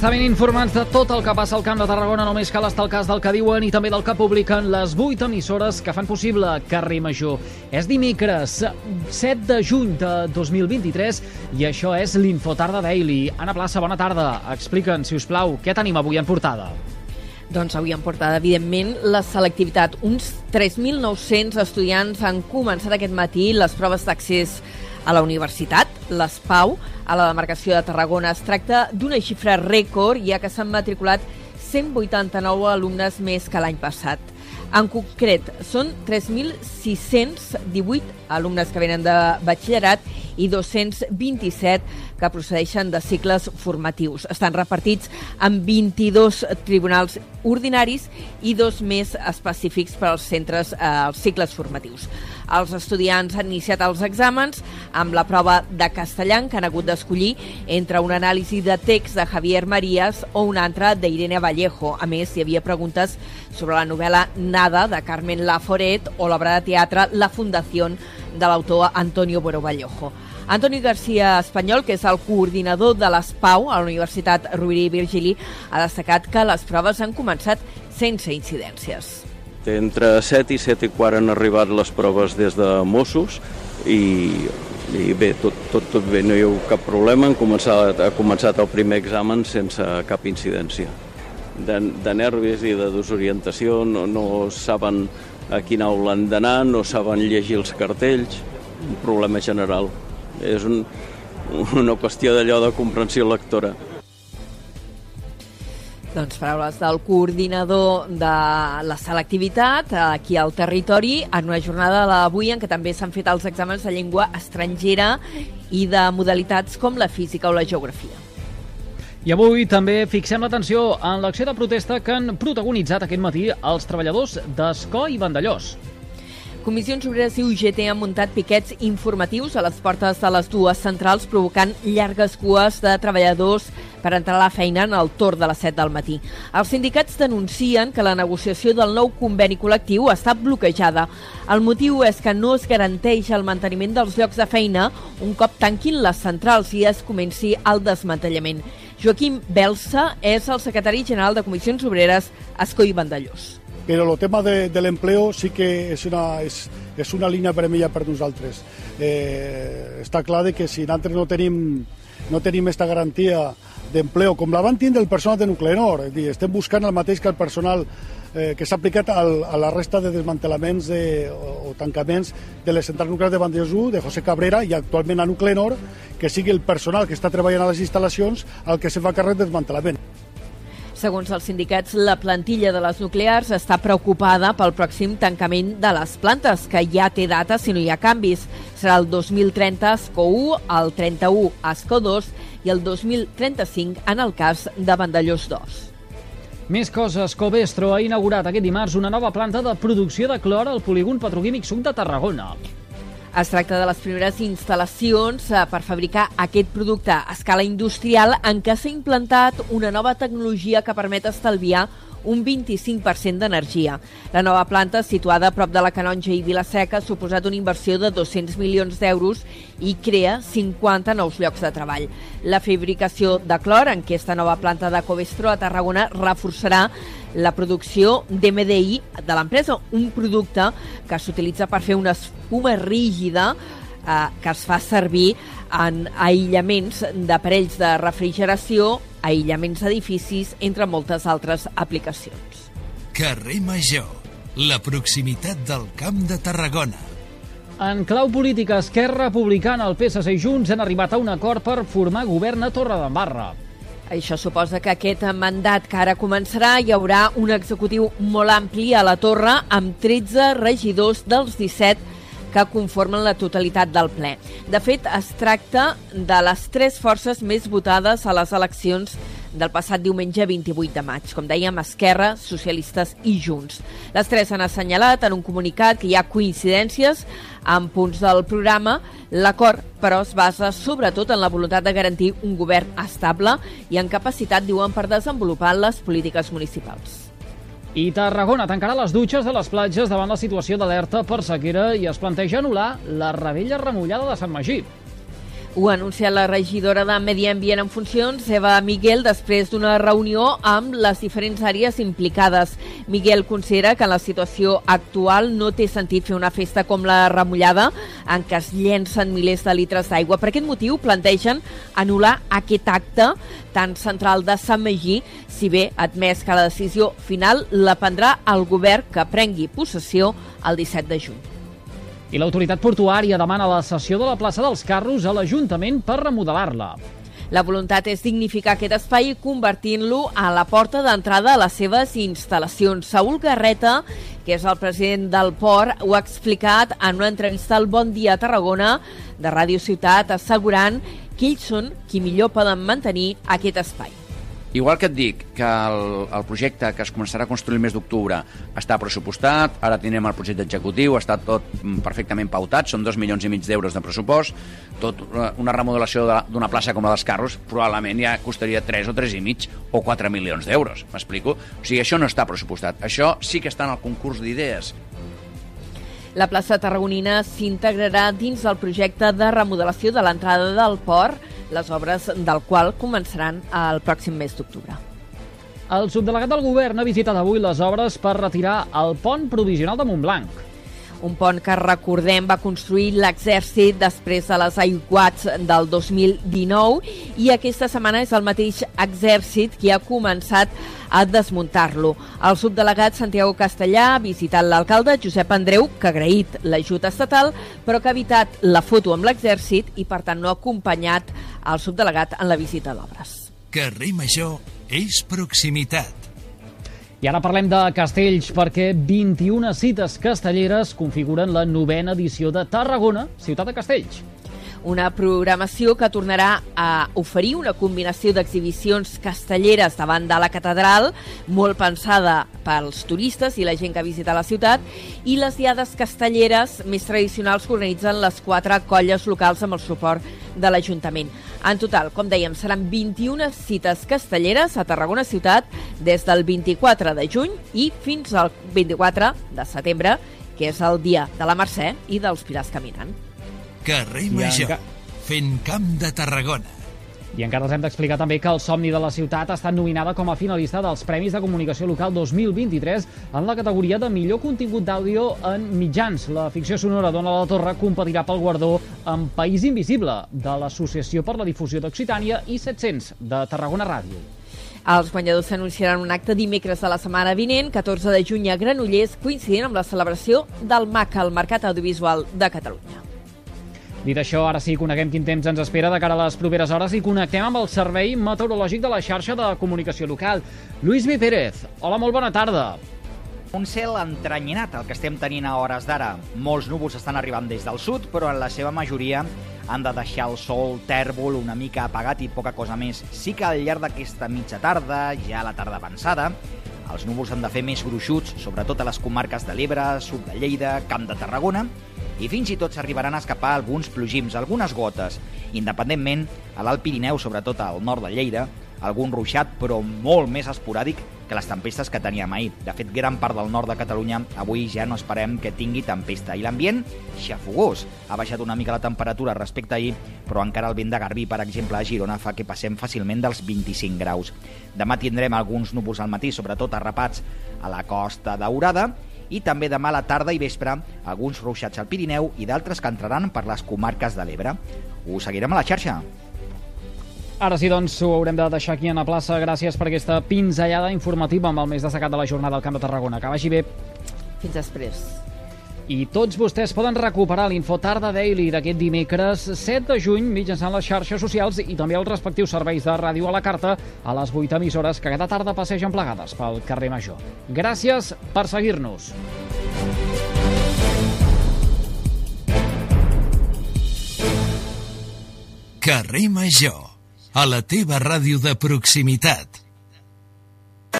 Estar ben informats de tot el que passa al Camp de Tarragona només cal estar al cas del que diuen i també del que publiquen les 8 emissores que fan possible Carrer Major. És dimecres 7 de juny de 2023 i això és l'Infotarda Daily. Anna Plaça, bona tarda. Explica'ns, si us plau, què tenim avui en portada? Doncs avui en portada, evidentment, la selectivitat. Uns 3.900 estudiants han començat aquest matí les proves d'accés a la universitat, l'ESPAU, a la demarcació de Tarragona. Es tracta d'una xifra rècord, ja que s'han matriculat 189 alumnes més que l'any passat. En concret, són 3.618 alumnes que venen de batxillerat i 227 que procedeixen de cicles formatius. Estan repartits en 22 tribunals ordinaris i dos més específics per als centres, eh, els cicles formatius. Els estudiants han iniciat els exàmens amb la prova de castellà que han hagut d'escollir entre una anàlisi de text de Javier Marías o una altra d'Irene Vallejo. A més, hi havia preguntes sobre la novel·la Nada de Carmen Laforet o l'obra de teatre La Fundació de l'autor Antonio Boro Vallejo. Antoni Garcia Espanyol, que és el coordinador de l'ESPAU a la Universitat Rovira i Virgili, ha destacat que les proves han començat sense incidències. Entre 7 i 7 i quart han arribat les proves des de Mossos i, i bé, tot, tot, tot bé, no hi ha cap problema, han començat, ha començat el primer examen sense cap incidència. De, de nervis i de desorientació, no, no saben a quina aula han d'anar, no saben llegir els cartells, un problema general. És un, una qüestió d'allò de comprensió lectora. Doncs paraules del coordinador de la selectivitat aquí al territori en una jornada d'avui en què també s'han fet els exàmens de llengua estrangera i de modalitats com la física o la geografia. I avui també fixem l'atenció en l'acció de protesta que han protagonitzat aquest matí els treballadors d'Escó i Vandellós. Comissions Obreres i UGT han muntat piquets informatius a les portes de les dues centrals provocant llargues cues de treballadors per entrar a la feina en el torn de les 7 del matí. Els sindicats denuncien que la negociació del nou conveni col·lectiu està bloquejada. El motiu és que no es garanteix el manteniment dels llocs de feina un cop tanquin les centrals i es comenci el desmantellament. Joaquim Belsa és el secretari general de Comissions Obreres Escó i Vandellós però el tema de, de l'empleo sí que és una, és, és una línia vermella per nosaltres. Eh, està clar que si nosaltres no tenim, no tenim aquesta garantia d'empleo, com la van tindre el personal de Nuclenor, és dir, estem buscant el mateix que el personal eh, que s'ha aplicat al, a la resta de desmantelaments de, o, o tancaments de les centrals nuclears de Vandelló, de José Cabrera i actualment a Nuclenor, que sigui el personal que està treballant a les instal·lacions el que se fa càrrec de desmantelament. Segons els sindicats, la plantilla de les nuclears està preocupada pel pròxim tancament de les plantes, que ja té data si no hi ha canvis. Serà el 2030 ESCO 1, el 31 ESCO 2 i el 2035 en el cas de Vandellós 2. Més coses. Covestro ha inaugurat aquest dimarts una nova planta de producció de clor al polígon petroquímic Suc de Tarragona. Es tracta de les primeres instal·lacions eh, per fabricar aquest producte a escala industrial en què s'ha implantat una nova tecnologia que permet estalviar un 25% d'energia. La nova planta, situada a prop de la Canonja i Vilaseca, ha suposat una inversió de 200 milions d'euros i crea 50 nous llocs de treball. La fabricació de clor en aquesta nova planta de Covestro a Tarragona reforçarà la producció d'MDI de l'empresa, un producte que s'utilitza per fer una espuma rígida eh, que es fa servir en aïllaments d'aparells de refrigeració, aïllaments d'edificis, entre moltes altres aplicacions. Carrer Major, la proximitat del Camp de Tarragona. En clau política, Esquerra Republicana, el PSC i Junts han arribat a un acord per formar govern a Torredembarra. Això suposa que aquest mandat que ara començarà hi haurà un executiu molt ampli a la torre amb 13 regidors dels 17 que conformen la totalitat del ple. De fet, es tracta de les tres forces més votades a les eleccions del passat diumenge 28 de maig. Com dèiem, Esquerra, Socialistes i Junts. Les tres han assenyalat en un comunicat que hi ha coincidències amb punts del programa. L'acord, però, es basa sobretot en la voluntat de garantir un govern estable i en capacitat, diuen, per desenvolupar les polítiques municipals. I Tarragona tancarà les dutxes de les platges davant la situació d'alerta per sequera i es planteja anul·lar la rebella remullada de Sant Magí. Ho ha anunciat la regidora de Medi Ambient en funcions, Eva Miguel, després d'una reunió amb les diferents àrees implicades. Miguel considera que en la situació actual no té sentit fer una festa com la remullada, en què es llencen milers de litres d'aigua. Per aquest motiu plantegen anul·lar aquest acte tan central de Sant Magí, si bé admès que la decisió final la prendrà el govern que prengui possessió el 17 de juny. I l'autoritat portuària demana la cessió de la plaça dels Carros a l'Ajuntament per remodelar-la. La voluntat és dignificar aquest espai convertint-lo a la porta d'entrada a les seves instal·lacions. Saúl Garreta, que és el president del port, ho ha explicat en una entrevista al Bon Dia a Tarragona de Ràdio Ciutat, assegurant que ells són qui millor poden mantenir aquest espai. Igual que et dic que el, el projecte que es començarà a construir el mes d'octubre està pressupostat, ara tenim el projecte executiu, està tot mm, perfectament pautat, són dos milions i mig d'euros de pressupost, tot eh, una remodelació d'una plaça com la dels carros probablement ja costaria 3 o 3 i mig o 4 milions d'euros, m'explico? O sigui, això no està pressupostat, això sí que està en el concurs d'idees. La plaça tarragonina s'integrarà dins del projecte de remodelació de l'entrada del port les obres del qual començaran el pròxim mes d'octubre. El subdelegat del govern ha visitat avui les obres per retirar el pont provisional de Montblanc un pont que recordem va construir l'exèrcit després de les aiguats del 2019 i aquesta setmana és el mateix exèrcit qui ha començat a desmuntar-lo. El subdelegat Santiago Castellà ha visitat l'alcalde Josep Andreu, que ha agraït l'ajut estatal, però que ha evitat la foto amb l'exèrcit i, per tant, no ha acompanyat el subdelegat en la visita d'obres. Carrer Major és proximitat. I ara parlem de castells perquè 21 cites castelleres configuren la novena edició de Tarragona, ciutat de castells. Una programació que tornarà a oferir una combinació d'exhibicions castelleres davant de la catedral, molt pensada pels turistes i la gent que visita la ciutat, i les diades castelleres més tradicionals que organitzen les quatre colles locals amb el suport de l'Ajuntament. En total, com dèiem, seran 21 cites castelleres a Tarragona ciutat des del 24 de juny i fins al 24 de setembre, que és el dia de la Mercè i dels Pilars Caminant. Carrer Major, fent camp de Tarragona. I encara els hem d'explicar també que el Somni de la Ciutat ha estat nominada com a finalista dels Premis de Comunicació Local 2023 en la categoria de millor contingut d'àudio en mitjans. La ficció sonora d'Ona la Torre competirà pel guardó en País Invisible de l'Associació per la Difusió d'Occitània i 700 de Tarragona Ràdio. Els guanyadors s'anunciaran un acte dimecres de la setmana vinent, 14 de juny a Granollers, coincidint amb la celebració del MAC, el Mercat Audiovisual de Catalunya. Dit això, ara sí, coneguem quin temps ens espera de cara a les properes hores i connectem amb el Servei Meteorològic de la xarxa de comunicació local. Lluís B. Pérez, hola, molt bona tarda. Un cel entranyinat, el que estem tenint a hores d'ara. Molts núvols estan arribant des del sud, però en la seva majoria han de deixar el sol tèrbol una mica apagat i poca cosa més. Sí que al llarg d'aquesta mitja tarda, ja a la tarda avançada, els núvols han de fer més gruixuts, sobretot a les comarques de l'Ebre, sud de Lleida, Camp de Tarragona, i fins i tot s'arribaran a escapar alguns plogims, algunes gotes. Independentment, a l'Alt Pirineu, sobretot al nord de Lleida, algun ruixat, però molt més esporàdic que les tempestes que teníem ahir. De fet, gran part del nord de Catalunya avui ja no esperem que tingui tempesta. I l'ambient, xafogós. Ha baixat una mica la temperatura respecte ahir, però encara el vent de Garbí, per exemple, a Girona, fa que passem fàcilment dels 25 graus. Demà tindrem alguns núvols al matí, sobretot arrapats a la costa daurada, i també demà a la tarda i vespre alguns ruixats al Pirineu i d'altres que entraran per les comarques de l'Ebre. Ho seguirem a la xarxa. Ara sí, doncs, ho haurem de deixar aquí a la plaça. Gràcies per aquesta pinzellada informativa amb el més destacat de la jornada al Camp de Tarragona. Que vagi bé. Fins després. I tots vostès poden recuperar l'Infotarda Daily d'aquest dimecres 7 de juny mitjançant les xarxes socials i també els respectius serveis de ràdio a la carta a les 8 emissores que cada tarda passegen plegades pel carrer Major. Gràcies per seguir-nos. Carrer Major, a la teva ràdio de proximitat.